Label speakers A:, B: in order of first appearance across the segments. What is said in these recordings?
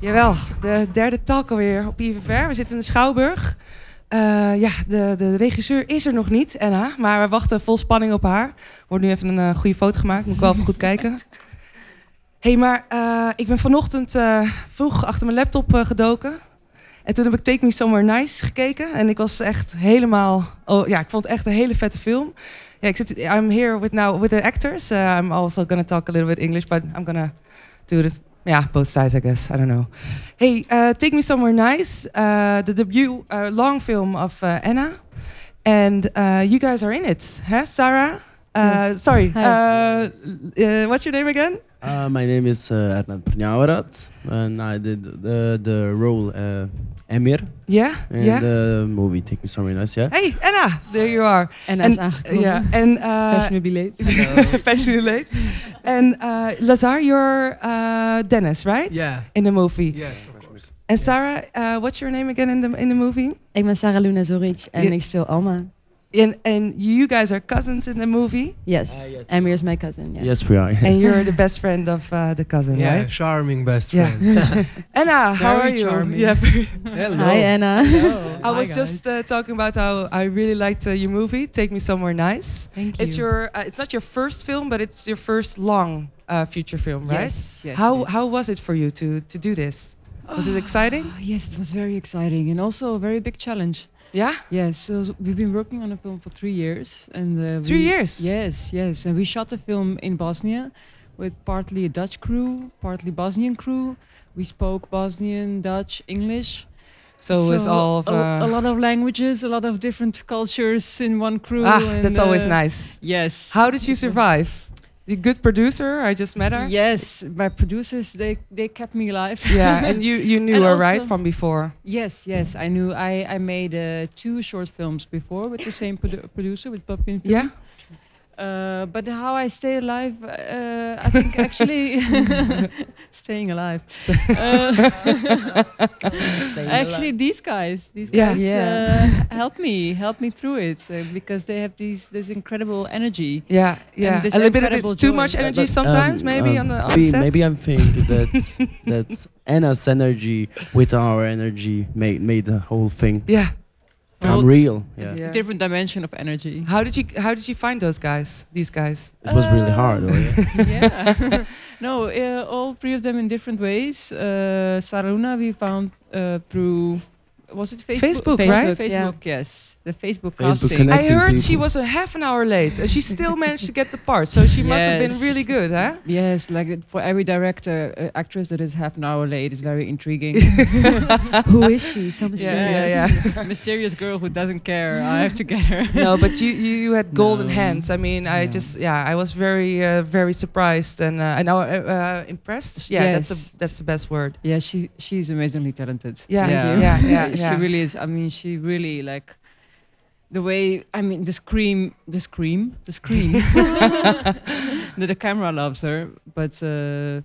A: Jawel, de derde talk alweer op IVR. We zitten in de Schouwburg. Uh, ja, de, de regisseur is er nog niet, Anna. Maar we wachten vol spanning op haar. Wordt nu even een uh, goede foto gemaakt. Moet ik wel even goed kijken. hey, maar uh, ik ben vanochtend vroeg achter mijn laptop gedoken. En toen heb ik Take Me Somewhere Nice gekeken. En ik was echt helemaal... Oh, ja, ik vond het echt een hele vette film. Ja, ik zit... I'm here with now with the actors. I'm also gonna talk a little bit English, but I'm gonna do it yeah, both sides, I guess. I don't know. Hey, uh, Take Me Somewhere Nice, uh, the debut uh, long film of uh, Ena. And uh, you guys are in it, huh, Sara? Uh, yes. Sorry, what's your name again?
B: my name is uh, Ernad Prnjavorac, and I did the, the role Emir.
A: Yeah,
B: in
A: yeah.
B: the movie Take Me Somewhere Nice, yeah.
A: Hey, Ena, there you are.
C: Ena and,
A: Yeah, and
C: uh, fashionably late.
A: fashionably late. and uh, Lazar, you're uh, Dennis, right?
D: Yeah.
A: In the movie.
D: Yes.
A: And Sara, uh, what's your name again in the in the movie?
C: Ik ben Sara Luna Zorić en yeah. ik speel Alma.
A: And and you guys are cousins in the movie.
C: Yes, uh, yes. Emir is my cousin. Yeah.
B: Yes, we are.
A: and you're the best friend of uh, the cousin,
D: yeah,
A: right?
D: charming best friend.
A: Yeah. Ena, how are you?
C: Charming.
A: Yeah.
D: Hello.
C: Hi, Ena.
A: Hello. I was just uh, talking about how I really liked uh, your movie. Take me somewhere nice.
C: Thank
A: you. It's your. Uh, it's not your first film, but it's your first long uh, feature film, right?
C: Yes. yes
A: how
C: yes.
A: how was it for you to to do this? Was it exciting?
C: yes, it was very exciting and also a very big challenge.
A: Yeah.
C: Yes. So we've been working on a film for three years, and uh,
A: three years.
C: Yes, yes, and we shot the film in Bosnia with partly a Dutch crew, partly Bosnian crew. We spoke Bosnian, Dutch, English.
A: So, so it's all of,
C: uh,
A: a,
C: lot of languages, a lot of different cultures in one crew.
A: Ah, that's always uh, nice.
C: Yes.
A: How did you survive? The good producer, I just met her.
C: Yes, my producers they they kept me alive.
A: yeah, and you you knew her right from before.
C: Yes, yes, I knew. I I made uh, two short films before with the same produ producer with Pupkin.
A: Yeah.
C: Uh, but how I stay alive, uh, I think actually staying alive. Uh, actually, these guys, these guys yeah. Uh, help me, help me through it uh, because they have these this incredible energy.
A: Yeah, yeah, a little bit, a bit too much energy sometimes, um, maybe um, on the on
B: maybe,
A: set.
B: Maybe I'm thinking that that Ena's energy with our energy made made the whole thing.
A: Yeah
B: come real. Yeah.
C: yeah. Different dimension of energy.
A: How did you How did you find those guys? These guys.
B: It was really hard.
C: Yeah. yeah. no, uh, all three of them in different ways. Uh, Saruna we found uh, through was it Facebook?
A: Facebook,
C: Facebook
A: right?
C: Facebook, yeah. yes. The Facebook,
B: Facebook
C: casting.
A: I heard
B: people.
A: she was a half an hour late, and she still managed to get the part. So she yes. must have been really good, huh?
C: Yes, like for every director, uh, actress that is half an hour late is very intriguing. who is she? So mysterious.
A: Yeah, yeah, yeah.
C: mysterious girl who doesn't care. I have to get her.
A: no, but you you had golden no. hands. I mean, I yeah. just yeah, I was very uh, very surprised and uh, and uh, uh, impressed. Yeah, yes. that's a, that's the best word.
C: Yeah, she she's amazingly talented.
A: Yeah, yeah, yeah, yeah,
C: She really is. I mean, she really like the way I mean the scream, the scream, the scream. that the camera loves her, but uh,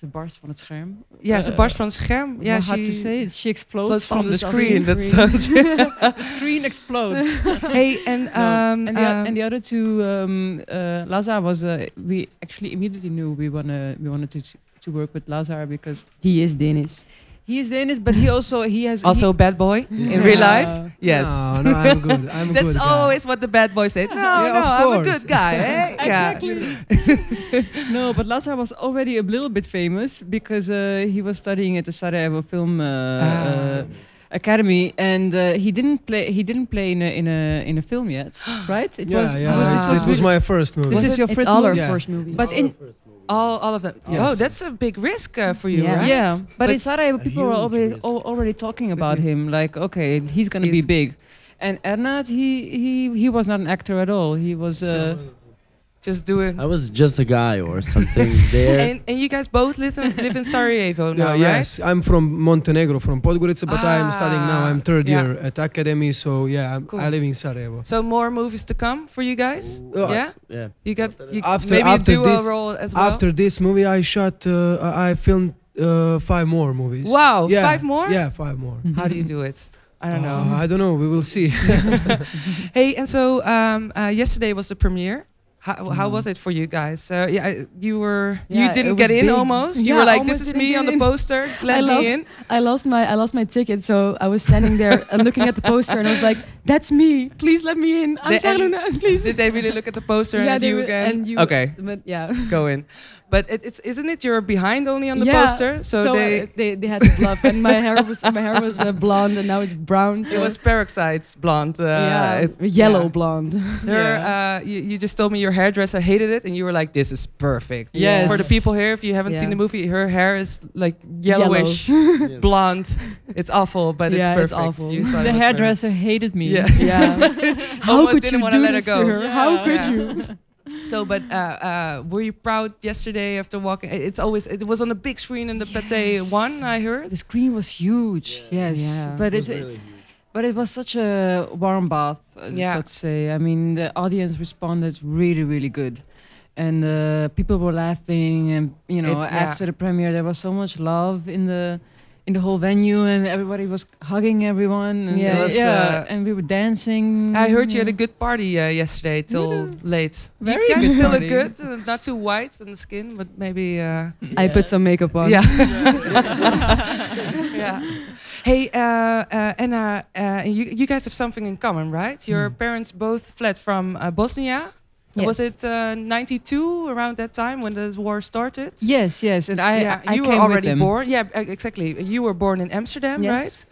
C: ze barst van het scherm.
A: Ja, uh, ze barst van het scherm. Ja,
C: yeah, hard to say it. She explodes
A: from,
C: from
A: the, screen.
C: The screen. the screen explodes.
A: hey, and um,
C: and, the, um, and the other two, um, uh, Lazar was. Uh, we actually immediately knew we wanna we wanted to to work with Lazar because
A: he is Danish.
C: He is Danish, but he also he has
A: also
C: he
A: a bad boy in real life. Yes.
D: No, no, I'm good. I'm
A: That's
D: good
A: always what the bad boy said. No,
D: yeah,
A: no, I'm a good guy. Eh?
C: exactly. no, but Lazar was already a little bit famous because uh, he was studying at the Sarajevo Film. Uh, ah. uh, Academy, and uh, he didn't play. He didn't play in a in a in a film yet, right?
D: It yeah, was, yeah. Was, ah. It was my first movie.
C: This was is your first
A: all
C: movie?
A: our
C: first
A: movie. But in all, all of them. Yes. Oh, that's a big risk uh, for you,
C: yeah.
A: right?
C: Yeah, but, but in Sarajevo, people are already, already talking about him. Like, okay, he's going to be big. And Ernad, he he he was not an actor at all. He was. Uh,
A: just doing.
B: I was just a guy or something there.
A: and, and you guys both live in, live in Sarajevo now,
D: yeah,
A: right?
D: Yes, I'm from Montenegro, from Podgorica, but ah, I'm studying now. I'm third yeah. year at academy, so yeah, cool. I live in Sarajevo.
A: So more movies to come for you guys?
B: Uh,
A: yeah,
B: yeah.
A: You got you
D: after,
A: maybe
D: after
A: do
D: this,
A: a role as well.
D: After this movie, I shot. Uh, I filmed uh, five more movies.
A: Wow,
D: yeah.
A: five more?
D: Yeah, five more.
A: How do you do it? I don't know.
D: Uh, I don't know. We will see.
A: hey, and so um, uh, yesterday was the premiere How, how was it for you guys? Uh, yeah, you were
E: Yeah,
A: you didn't get in
E: big.
A: almost. You
E: Yeah,
A: were like, "This is me on the poster. Let
E: I
A: me
E: lost-
A: in."
E: I lost my I lost my ticket, so I was standing there and looking at the poster, and I was like, "That's me! Please let me in! I'm
A: The-
E: sorry,
A: and
E: Luna, please."
A: Did they really look at the poster
E: yeah,
A: and you
E: were-
A: again?
E: and you.
A: okay,
E: But yeah,
A: go in. But it, it's isn't it you're behind only on the
E: Yeah,
A: poster? So,
E: uh,
A: they
E: they they had to bluff, and my hair was my hair was uh, blonde, and now it's brown. So
A: it was peroxide's blonde. Uh,
E: yeah,
A: it-
E: yellow
A: yeah.
E: blonde.
A: Her,
C: Yeah.
A: uh, you, you just told me your hairdresser hated it, and you were like, "This is perfect."
C: Yes.
A: For the people here, if you haven't seen the movie, her hair is like yellowish, blonde. It's awful, but it's
E: Yeah, it's
A: perfect.
E: awful.
A: You thought it
C: The
A: was
C: hairdresser hated me.
A: Yeah.
E: yeah. How
A: Almost
E: could you do
A: let her
E: this
A: go.
E: to her? How could
A: Yeah.
E: you?
A: perfect. So, but uh, uh, were you proud yesterday after walking? It's always it was on a big screen in the Pathé
C: Yes.
A: One. I heard.
C: The screen was huge. Yes,
E: Yeah.
C: but
B: It
C: it's
B: was really huge.
C: but it was such a warm bath, uh,
A: Yeah.
C: so to say. I mean, the audience responded really, really good, and uh, people were laughing, and you know,
A: It- yeah.
C: after the premiere, there was so much love in the in the whole venue, and everybody was hugging everyone. And
E: Yeah.
A: Was,
C: yeah,
A: uh,
C: and we were dancing.
A: I heard you had a good party uh, yesterday till
C: Yeah.
A: late.
C: Very
A: you guys still look good, uh, not too white in the skin, but maybe. Uh,
E: I put some makeup on.
A: yeah. yeah. Hey, uh, uh, Anna, uh, you, you guys have something in common, right? Your
C: Hmm.
A: parents both fled from uh, Bosnia. Was it uh, 92 around that time when the war started?
C: Yes, yes, and I,
A: yeah,
C: I
A: you
C: came
A: were
C: with
A: already
C: them.
A: born. Yeah, exactly. You were born in Amsterdam,
E: Yes.
A: right?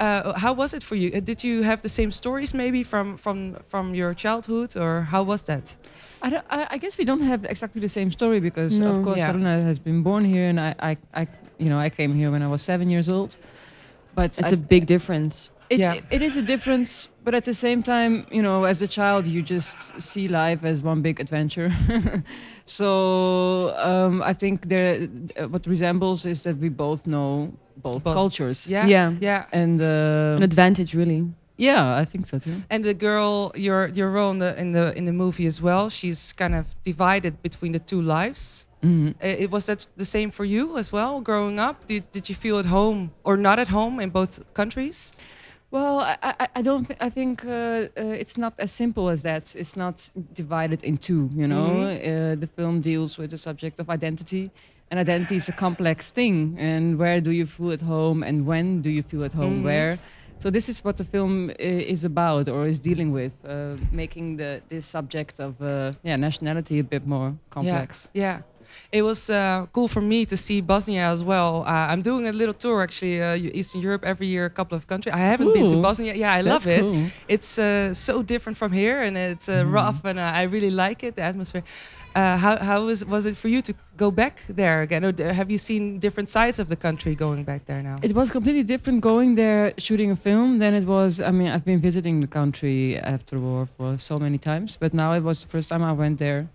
A: Uh, how was it for you? Uh, did you have the same stories maybe from from from your childhood, or how was that?
C: I, don't, I, I guess we don't have exactly the same story because,
E: No.
C: of course,
A: Yeah.
C: Saruna has been born here, and I, I, I, you know, I came here when I was seven years old. But
E: It's a big difference.
C: It,
A: Yeah.
C: it, it is a difference, but at the same time, you know, as a child, you just see life as one big adventure. so um, I think there, uh, what resembles is that we both know both
A: Both.
C: cultures.
A: Yeah,
E: Yeah.
A: yeah.
C: And uh,
E: An advantage, really.
C: yeah, I think so too.
A: And the girl, your your role in the in the in the movie as well. She's kind of divided between the two lives.
C: Mhm.
A: Uh, it was that the same for you as well, growing up? Did did you feel at home or not at home in both countries?
C: Well, I, I, I don't. I think uh, uh, it's not as simple as that. It's not divided in two. You know,
A: Mhm.
C: uh, the film deals with the subject of identity, and identity is a complex thing. And where do you feel at home, and when do you feel at home?
A: Mhm.
C: Where? So this is what the film i- is about, or is dealing with, uh, making the this subject of uh, yeah nationality a bit more complex.
A: Yeah. It was uh, cool for me to see Bosnia as well. Uh, I'm doing a little tour actually, uh, Eastern Europe every year, a couple of countries. I haven't been to
C: Ooh.
A: Bosnia. Yeah, I love it.
C: cool.
A: It's uh, so different from here, and it's uh,
C: Mhm.
A: rough, and uh, I really like it. The atmosphere. Uh, how how was was it for you to go back there again, or have you seen different sides of the country going back there now?
C: It was completely different going there shooting a film than it was. I mean, I've been visiting the country after war for so many times, but now it was the first time I went there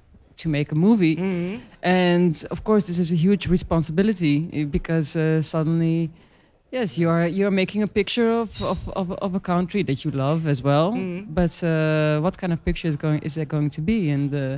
C: to make a movie.
A: Mhm.
C: And of course, this is a huge responsibility eh, because uh, suddenly, yes, you are you are making a picture of, of, of, of a country that you love as well.
A: Mhm.
C: But uh, what kind of picture is going is that going to be? And uh,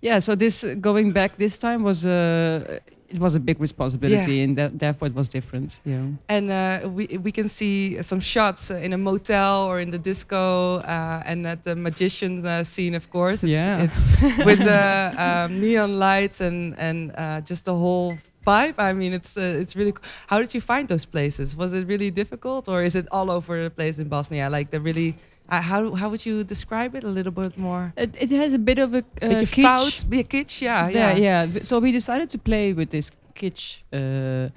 C: yeah, so this uh, going back this time was a it was a big responsibility, and that, therefore it was different. Yeah.
A: And uh, we we can see some shots uh, in a motel or in the disco, uh, and at the magician uh, scene, of course. It's,
C: Yeah.
A: it's with the um, neon lights and and uh, just the whole vibe. I mean, it's uh, it's really. co- How did you find those places? Was it really difficult, or is it all over the place in Bosnia? Like the really. Uh, how how would you describe it a little bit more?
C: It, it has a bit of a uh,
A: Beetje
C: kitsch.
A: fout, yeah, kitsch, yeah,
C: yeah,
A: yeah.
C: yeah. So we decided to play with this kitsch uh,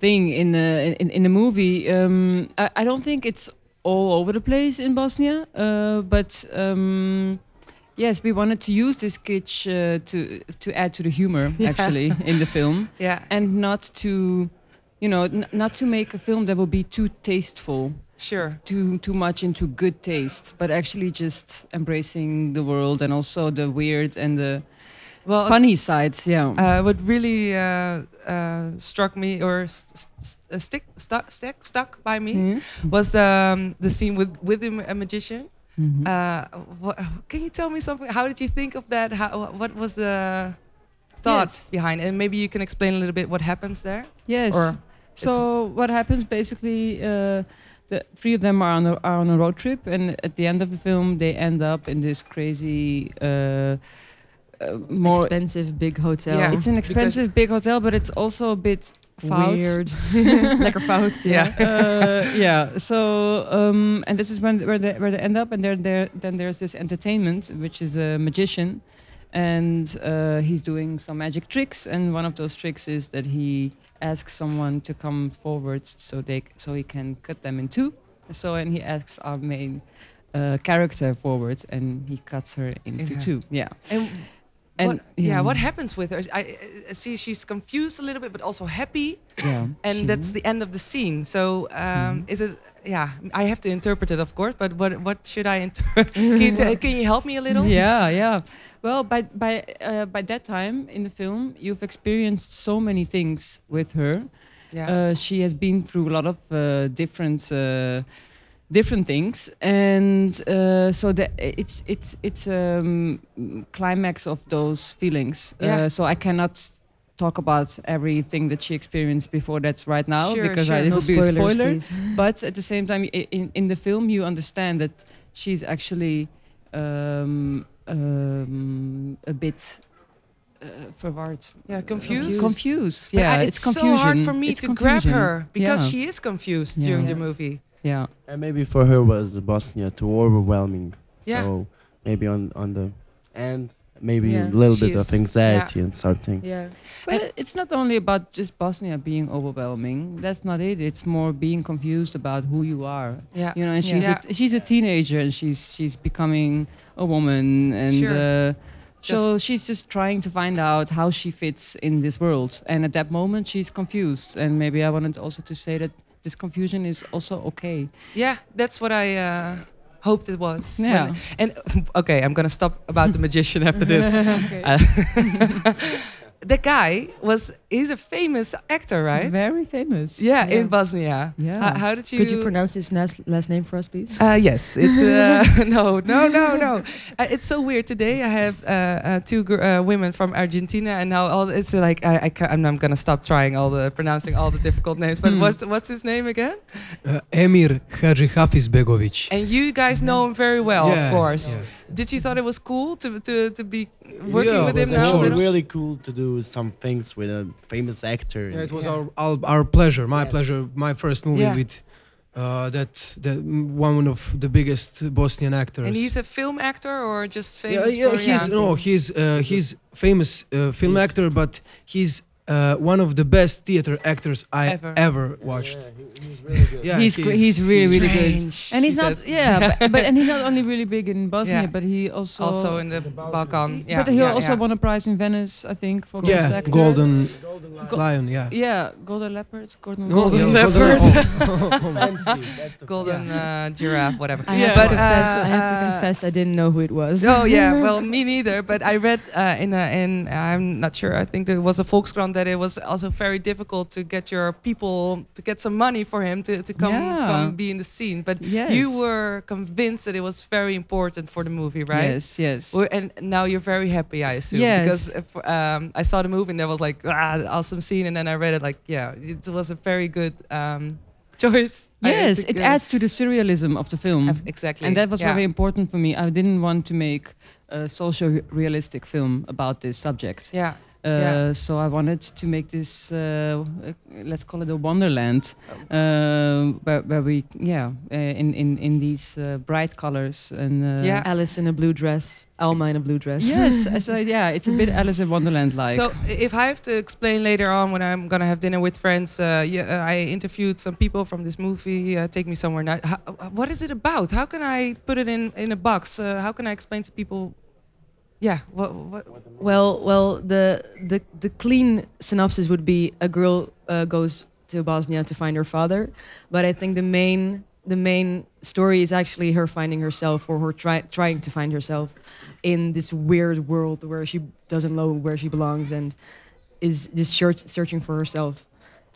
C: thing in the in, in the movie. Um, I, I don't think it's all over the place in Bosnia, uh, but um, yes, we wanted to use this kitsch uh, to to add to the humor
A: Yeah.
C: actually in the film,
A: yeah.
C: and not to. You know, n- not to make a film that will be too tasteful
A: Sure.
C: too too much into good taste, but actually just embracing the world and also the weird and the
A: Well,
C: funny sides. Yeah.
A: Uh, what really uh, uh, struck me or st- st- uh, stick stuck stuck stuck by me
C: Mhm.
A: was the um, the scene with with a magician.
C: Mhm.
A: Uh, what, can you tell me something? How did you think of that? How, what was the thought
C: Yes.
A: behind? it? And maybe you can explain a little bit what happens there.
C: yes.
A: or
C: so what happens basically? The three of them are on a, are on a road trip, and at the end of the film, they end up in this crazy. Uh, uh, more.
E: expensive big hotel.
A: Yeah.
C: It's an expensive big hotel, but it's also a bit fout.
E: weird. Lekker fout.
A: Yeah.
C: uh, yeah. So, um, and this is when where they where they end up, and there there then there's this entertainment, which is a magician, and uh, he's doing some magic tricks, and one of those tricks is that he asks someone to come forward so they so he can cut them in two. So, and he asks our main uh, character forward, and he cuts her into
A: Yeah.
C: two. Yeah.
A: And
C: And
A: what, yeah. what happens with her? I, I see she's confused a little bit, but also happy,
C: Yeah.
A: and
C: She-
A: that's the end of the scene. So, um, is it? Yeah, I have to interpret it, of course. But what what should I interpret? can, you can you help me a little?
C: Yeah, yeah. Well, by by uh, by that time in the film, you've experienced so many things with her.
A: Yeah.
C: Uh, she has been through a lot of uh, different uh, different things, and uh, so the, it's it's it's um, climax of those feelings.
A: Yeah.
C: Uh, so I cannot talk about everything that she experienced before that right now
A: Sure,
C: because
A: sure.
C: I, it
E: No
C: would be a
E: spoilers,
C: spoiler
E: please.
C: but at the same time in, in the film you understand that she's actually um, um, a bit uh, verward
A: yeah, confused.
C: confused
A: But
C: yeah
A: I-
C: it's,
A: it's
C: confusion
A: so hard for me
C: It's
A: to grab her because
C: Yeah.
A: she is confused
C: Yeah.
A: during the movie.
C: yeah
B: And maybe for her was Bosnia too overwhelming.
A: Yeah.
B: So maybe on on the end, maybe
E: Yeah.
B: a little
A: She
B: bit of anxiety and something.
E: Yeah.
C: but it's not only about just Bosnia being overwhelming that's not it it's more being confused about who you are
A: Yeah.
C: you know and she's
A: Yeah.
C: a, she's a teenager and she's she's becoming a woman and
A: Sure.
C: uh, so she's just trying to find out how she fits in this world and at that moment she's confused and maybe i wanted also to say that this confusion is also okay
A: Yeah, that's what I uh, hoped it was.
C: Yeah.
A: When- and okay, I'm gonna stop about the magician after this.
C: okay.
A: Uh, the guy was he's a famous actor, right?
C: very famous
A: yeah,
E: Yeah.
A: in Bosnia.
C: Yeah.
A: How, how did you?
E: Could you pronounce his last, last name for us, please?
A: Uh, yes. It, uh, no, no, no, no. Uh, it's so weird. Today I have uh, uh, two gr- uh, women from Argentina, and now all it's like I, I ca- I'm, I'm gonna stop trying all the pronouncing all the difficult names. But
C: Hmm.
A: what's what's his name again?
D: Uh, Emir Hadžihafizbegović.
A: And you guys know him very well,
D: Yeah,
A: of course.
D: yeah.
A: Did you thought it was cool to to, to be working
D: Yeah,
A: with
D: it
A: him
D: was
A: now?
B: actually
D: Sure.
B: really cool to do some things with a famous actor.
D: Yeah, it was
A: Yeah.
D: our, our our pleasure, my
B: Yes.
D: pleasure, my first movie
A: Yeah.
D: with uh, that that one of the biggest Bosnian actors.
A: And he's a film actor or just famous
D: yeah,
A: for
D: he's no, he's uh, he's famous uh, film
B: He's-
D: actor, but he's uh, one of the best theater actors I
A: Ever.
D: ever, watched.
B: he, was really good.
D: Yeah,
C: he's, gr- he's really really good
A: Strange,
C: and
A: he
C: he's not
A: says.
C: yeah but, but and he's not only really big in bosnia
A: Yeah.
C: but he also
A: also in the Balkan. Yeah,
C: but he
A: yeah,
C: also
A: yeah.
C: won a prize in venice i think for best
D: Yeah,
C: actor
D: Golden
C: Go-
D: Lion. Yeah.
C: yeah golden leopard golden,
A: Golden
D: Yeah,
A: leopard.
D: oh.
B: Fancy. That's the
A: golden uh, giraffe, whatever.
E: I
C: Yeah.
E: have, to
A: But,
E: confess, I have
A: uh,
E: to confess I didn't know who it was.
A: Oh yeah, well me neither. But I read uh, in a, in I'm not sure. I think there was a Volkskrant that it was also very difficult to get your people to get some money for him to, to come
C: Yeah.
A: come be in the scene. But
C: yes
A: you were convinced that it was very important for the movie, right?
C: yes yes
A: And now you're very happy, I assume.
C: Yes.
A: Because if, um, I saw the movie and there was like ah, awesome scene, and then I read it like yeah, it was a very good um, choice.
C: Yes
A: think,
C: it
A: uh,
C: adds to the surrealism of the film
A: exactly.
C: and that was
A: yeah.
C: very important for me i didn't want to make a social realistic film about this subject
A: Yeah.
C: Uh,
A: Yeah.
C: So I wanted to make this, uh, uh, let's call it a wonderland, uh, where, where we, yeah, uh, in in in these uh, bright colors and uh,
A: Yeah.
E: Alice in a blue dress, Alma in a blue dress.
C: Yes, so yeah, it's a bit Alice in Wonderland like.
A: So if I have to explain later on when I'm gonna have dinner with friends, uh, yeah, I interviewed some people from this movie. Uh, Take me somewhere. Now, how, what is it about? How can I put it in in a box? Uh, how can I explain to people? Yeah. What? what
E: Well, well, the the the clean synopsis would be a girl uh, goes to Bosnia to find her father, but I think the main the main story is actually her finding herself or her try, trying to find herself in this weird world where she doesn't know where she belongs and is just search, searching for herself.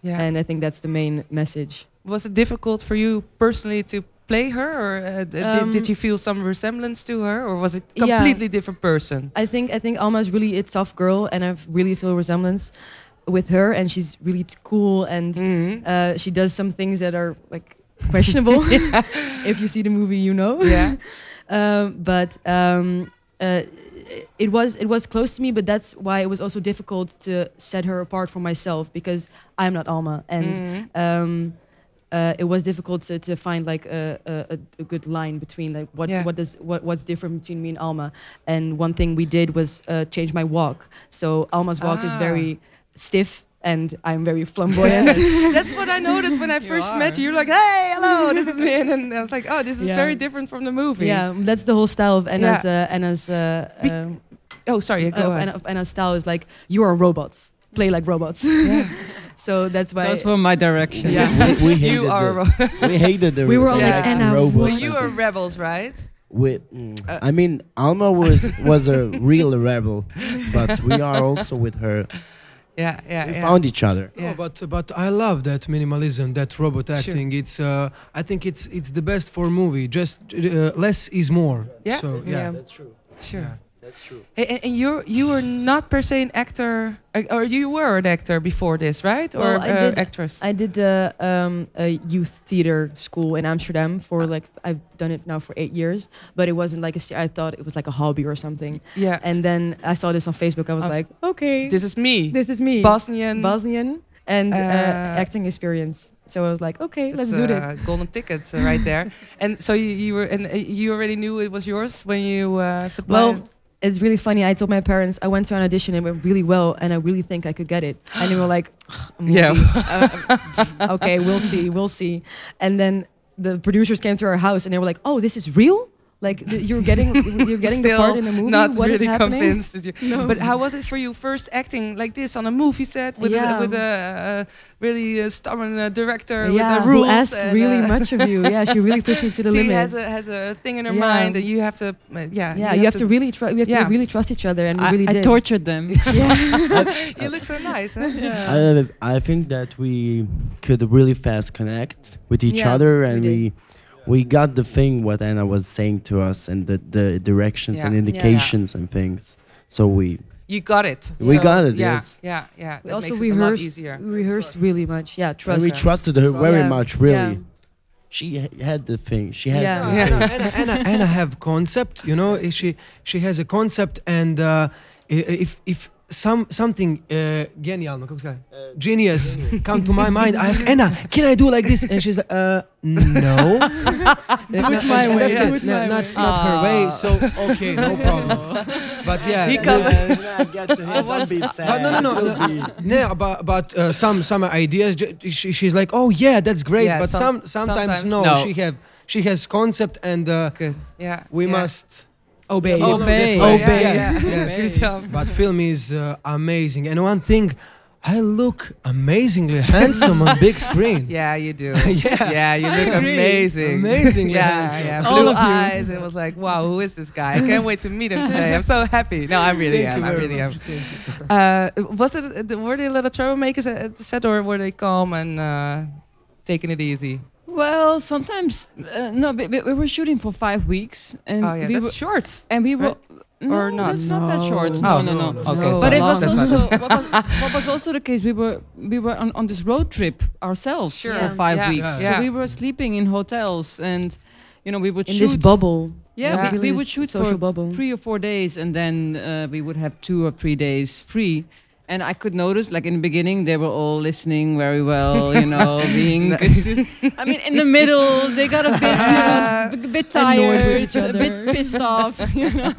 A: yeah.
E: And I think that's the main message.
A: was it difficult for you personally to play her, or uh, did,
E: Um,
A: did you feel some resemblance to her, or was it
E: Yeah.
A: completely different person?
E: I think I think Alma is really a tough girl, and I really feel resemblance with her. And she's really t- cool, and
A: Mm-hmm.
E: uh, she does some things that are like questionable. if you see the movie, you know.
A: yeah.
E: um, but um, uh, it was it was close to me, but that's why it was also difficult to set her apart from myself because I'm not Alma, and
A: Mhm.
E: um, uh, it was difficult to, to find like a, a, a- good line between like what
A: Yeah.
E: what does what what's different between me and Alma. And one thing we did was uh, change my walk. So Alma's walk is
A: Ah.
E: very stiff, and I'm very flamboyant.
A: That's what I noticed when I first
C: are.
A: met you. You're like, hey, hello, this is me. And then I was like, oh, this is
E: Yeah.
A: very different from the movie.
E: yeah, that's the whole style of Ena's
A: Yeah.
E: uh, Ena's uh,
A: Be-
E: um,
A: Oh, sorry. Go
E: uh. Ena, Ena's style is like you are robots, play like robots.
A: Yeah.
E: so that's why.
C: Those were my directions.
A: Yeah.
B: we, we hated
A: You are.
B: the, we hated the
E: We were all
A: like,
E: Ena,
B: robots.
A: well, you
E: is
A: are rebels, right?
B: We, mm,
A: Uh,
B: I mean, Alma was was a real rebel, but we are also with her.
A: Yeah, yeah,
B: We
A: yeah.
B: found each other.
A: Yeah.
D: No, but but I love that minimalism, that robot acting. It's uh, I think it's it's the best for movie. Just uh, less is more.
A: Yeah?
D: So yeah.
E: Yeah.
B: That's true.
A: Sure.
D: Yeah.
B: That's true.
A: And, and you you were not per se an actor, uh, or you were an actor before this, right? Or
E: Well, I
A: uh,
E: did-
A: actress?
E: I did uh, um, a youth theater school in Amsterdam for like I've done it now for eight years, but it wasn't like a. se- I thought it was like a hobby or something.
A: yeah.
E: And then I saw this on Facebook. I was
A: Of-
E: like, okay,
A: This is me,
E: this is me,
A: Bosnian.
E: Bosnian, and uh,
A: Uh,
E: acting experience. So I was like, okay, let's
A: It's
E: do
A: a
E: it.
A: golden ticket uh, right there. and so you, you were, and uh, you already knew it was yours when you uh, supplied.
E: Well, it's really funny. I told my parents I went to an audition. And it went really well, and I really think I could get it. And they were like, "A.
A: Yeah.
E: Uh, okay, we'll see, we'll see. And then the producers came to our house, and they were like, "Oh, this is real." Like th- you're getting you're getting the part in the movie.
A: not
E: What is
A: really
E: happening?
A: convinced. That you,
E: No.
A: But how was it for you first acting like this on a movie set with
E: Yeah.
A: a, with a uh, really uh, stubborn uh, director
E: yeah,
A: with the
E: who
A: rules?
E: asked
A: and,
E: really
A: uh,
E: much of you. Yeah, she really pushed me to the
A: she
E: limit.
A: has a has a thing in her
E: Yeah.
A: mind that you have to uh, yeah
E: yeah, you have to really try. We have
A: Yeah.
E: to really trust each other, and we
C: I,
E: really
C: I
E: did.
C: tortured them.
E: yeah.
A: you look so nice huh?
B: I, I think that we could really fast connect with each
E: Yeah,
B: other,
E: we
B: and
E: did.
B: we we got the thing what Ena was saying to us, and the the directions and
A: Yeah.
B: indications and things. So we
A: you got it
B: We
A: So,
B: got it,
A: yeah
B: yes.
A: yeah yeah
E: We
A: that
E: also
A: makes it a lot
E: rehearsed. We rehearsed really much. Yeah,
B: and
E: trust.
B: we trusted her very
E: Yeah.
B: much. Really,
E: Yeah.
B: she had the thing. She had
E: Yeah.
A: Yeah.
B: thing.
D: Ena, Ena, Ena have concept, you know. She she has a concept, and uh, i- if if some something uh, genial, kako se genius come to my mind, I ask Ena, can I do like this? And she's like, uh, no. do
E: it my way.
D: That's
E: Do
D: it.
E: it
D: No,
E: my
D: not
E: way.
D: not her way.
A: Ah.
D: So okay, no problem. But yeah,
A: He
D: the-
A: come-
B: I get to him. Don't be sad.
D: No, no, no, no,
B: be-
D: no, but but uh, some some ideas. She, she's like, oh yeah, that's great.
A: Yeah,
D: but
A: some-
D: some, sometimes,
A: sometimes
D: no,
A: no.
D: She have she has concept, and uh,
A: yeah
D: we
A: yeah.
D: must
E: Obey.
C: Obey.
E: Obey.
D: Yes,
A: Yeah, yeah.
D: yes. But film is uh, amazing, and one thing, I look amazingly handsome on big screen.
A: Yeah, you do.
D: Yeah.
A: yeah, you look
C: agree.
A: amazing.
D: Amazingly
A: yeah,
D: handsome.
A: yeah.
C: All
A: Blue
C: of
A: eyes. It was like, wow, who is this guy? I can't wait to meet him today. I'm so happy. No, I really
D: Thank
A: am.
D: you
A: I
D: very
A: really
D: much.
A: am. Uh, was it? Were they a little troublemakers at the set, or were they calm and uh, taking it easy?
C: Well, sometimes uh, no. We, we we were shooting for five weeks, and
A: oh yeah,
C: we
A: that's
C: were,
A: short.
C: and we were.
A: right?
C: No,
A: Or not?
C: It's not that short.
E: No.
C: No, no, no.
D: no,
A: Okay,
E: No.
A: so
C: But it was also what was, what was also the case. We were we were on, on this road trip ourselves
A: Sure.
C: for five
A: Yeah.
C: weeks.
A: Yeah.
C: So we were sleeping in hotels, and you know we would
E: in
C: shoot.
E: this bubble.
C: yeah,
A: Yeah.
C: we, we would shoot
E: social
C: for
E: bubble.
C: three or four days, and then uh, we would have two or three days free. And I could notice, like in the beginning, they were all listening very well, you know, being. good. I mean, in the middle, they got a bit, uh, a bit tired, a bit pissed off. You know?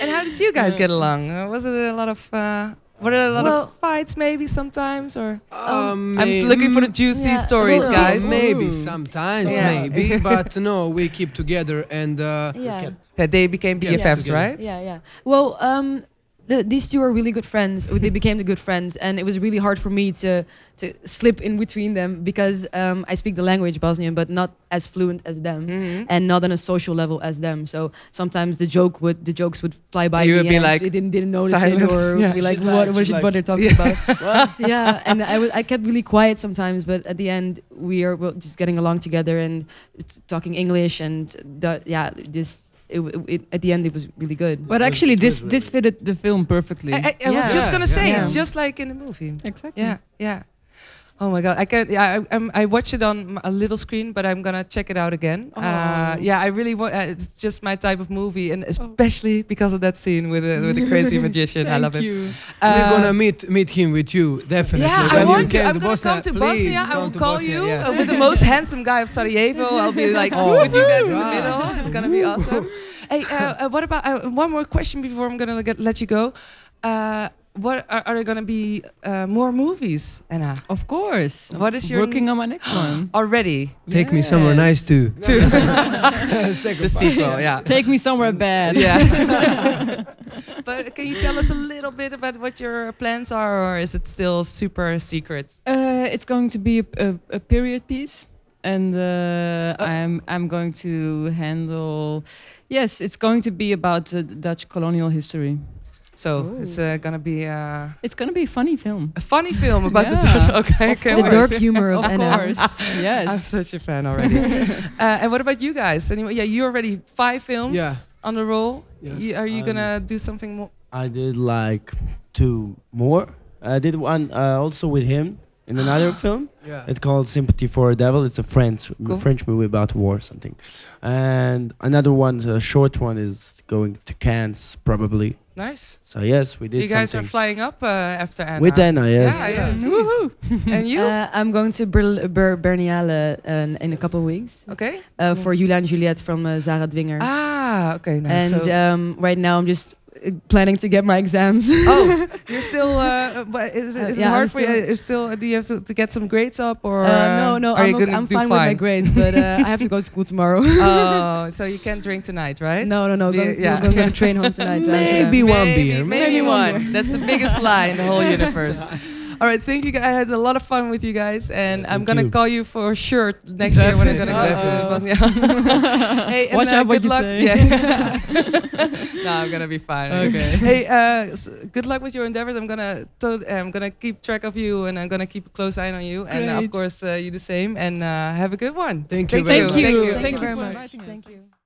A: And how did you guys get along? Uh, was it a lot of? Uh, were there a lot
E: Well-
A: of fights, maybe sometimes, or?
D: Um,
A: I'm just looking for the juicy
E: yeah,
A: stories, guys.
D: Maybe sometimes,
A: Yeah.
D: maybe, but no, we keep together and uh,
E: Yeah.
A: That they became
D: Yeah,
A: BFFs,
D: together.
A: right?
E: Yeah, yeah. Well, um, the, these two are really good friends. they became the good friends, and it was really hard for me to to slip in between them because um, I speak the language Bosnian, but not as fluent as them.
A: Mhm.
E: And not on a social level as them. So sometimes the joke would the jokes would fly by
A: You
E: me
A: would be
E: and
A: like,
E: they didn't didn't notice
A: silent.
E: it or
A: Yeah.
E: be like
B: She's
E: what
B: like-
E: what
B: she's
E: is your
B: like-
E: talking
A: Yeah.
E: about? Yeah, and I was I kept really quiet sometimes, but at the end we are just getting along together and t- talking English and the, yeah, this it, it, at the end it was really good.
C: But actually, this this fitted the film perfectly.
A: I, I, I was just gonna say
D: Yeah.
A: it's just like in the movie.
C: exactly.
A: Yeah, yeah. Oh my god, I can. Yeah, I, I'm, I watch it on a little screen, but I'm gonna check it out again. Uh,
C: Oh.
A: yeah, I really want. Uh, it's just my type of movie, and especially because of that scene with the, with the crazy magician. I
C: Thank
A: love it.
C: you.
D: We're
A: Uh,
D: gonna meet meet him with you definitely.
A: Yeah, I
D: When you
A: want to.
D: came
A: I'm gonna
D: Bosnia,
A: come to
D: please
A: Bosnia. I will call
D: Bosnia,
A: you
D: yeah.
A: uh, with the most handsome guy of Sarajevo. I'll be like
D: Oh,
A: with you guys in the middle. It's gonna be awesome. Hey, uh, uh, what about uh, one more question before I'm gonna get, let you go? Uh, what are, are there gonna be uh, more movies, Ena?
C: Of course.
A: What is your
C: working on my next one?
A: Already,
D: Take me somewhere nice
C: Yes.
D: too.
A: the sequel. Yeah.
C: Take me somewhere bad.
A: Yeah. but can you tell us a little bit about what your plans are, or is it still super secret?
C: Uh, it's going to be a, a, a period piece, and uh, I'm I'm going to handle. Yes, it's going to be about uh, Dutch colonial history.
A: So it's uh, gonna be uh,
C: It's going to be a funny film.
A: a funny film about the
C: Yeah.
A: Dutch. Okay,
C: Of
A: okay.
E: The
C: course.
E: dark humor of,
C: Of
E: Ena.
C: course,
A: I'm such a fan already. uh, and what about you guys? Anyway, yeah, you already five films
D: Yeah.
A: on the roll.
D: Yes.
A: You- are you
B: Um,
A: gonna do something more?
B: I did like two more. I did one uh, also with him in another film.
D: Yeah.
B: It's called Sympathy for a Devil. It's a French
A: Cool.
B: French movie about war or something. And another one, a short one, is going to Cannes probably.
A: Nice.
B: So yes, we did
A: You guys
B: something.
A: are flying up uh, after Ena.
B: with Ena. Yes.
A: Yeah, yeah.
C: Mm-hmm. Woohoo.
A: and you?
E: Uh, I'm going to Ber- Ber- Berlinale uh, in a couple of weeks
A: okay.
E: uh, for Julia and Juliet from uh, Zara Dwinger.
A: Ah, okay. Nice.
E: and
A: so,
E: um, right now I'm just planning to get my exams.
A: oh, you're still. Uh, but is, it-
E: Uh,
A: is it
E: yeah,
A: hard
E: I'm
A: for you?
E: still-
A: Is still? Do you have to, to get some grades up or?
E: Uh, no, no,
A: are
E: I'm,
A: you
E: okay- I'm
A: do
E: fine, with my grades, but uh, I have to go to school tomorrow.
A: oh, so you can't drink tonight, right?
E: no, no, no. Go,
A: Yeah,
E: go,
A: yeah.
E: go, get a train home tonight. to Amsterdam.
D: Maybe one
A: Maybe,
D: beer.
A: Maybe,
E: Maybe one
A: one. That's the biggest lie in the whole universe. All right, thank you. guys. I had a lot of fun with you guys, and
B: Yeah,
A: I'm gonna
B: you.
A: call you for sure next year when I'm gonna go.
D: Definitely,
A: to Bosnia. hey, and,
C: Watch
A: uh,
C: out what
A: good
C: you
A: luck.
C: say.
A: Yeah. no, I'm gonna be fine.
C: Okay.
A: Hey, uh, s- good luck with your endeavors. I'm gonna to- I'm gonna keep track of you, and I'm gonna keep a close eye on you, and uh, of course uh, you the same. And uh, have a good one.
D: Thank you
C: Thank you.
D: much.
E: Thank,
C: Thank
E: you
C: you
E: very much. Thank you.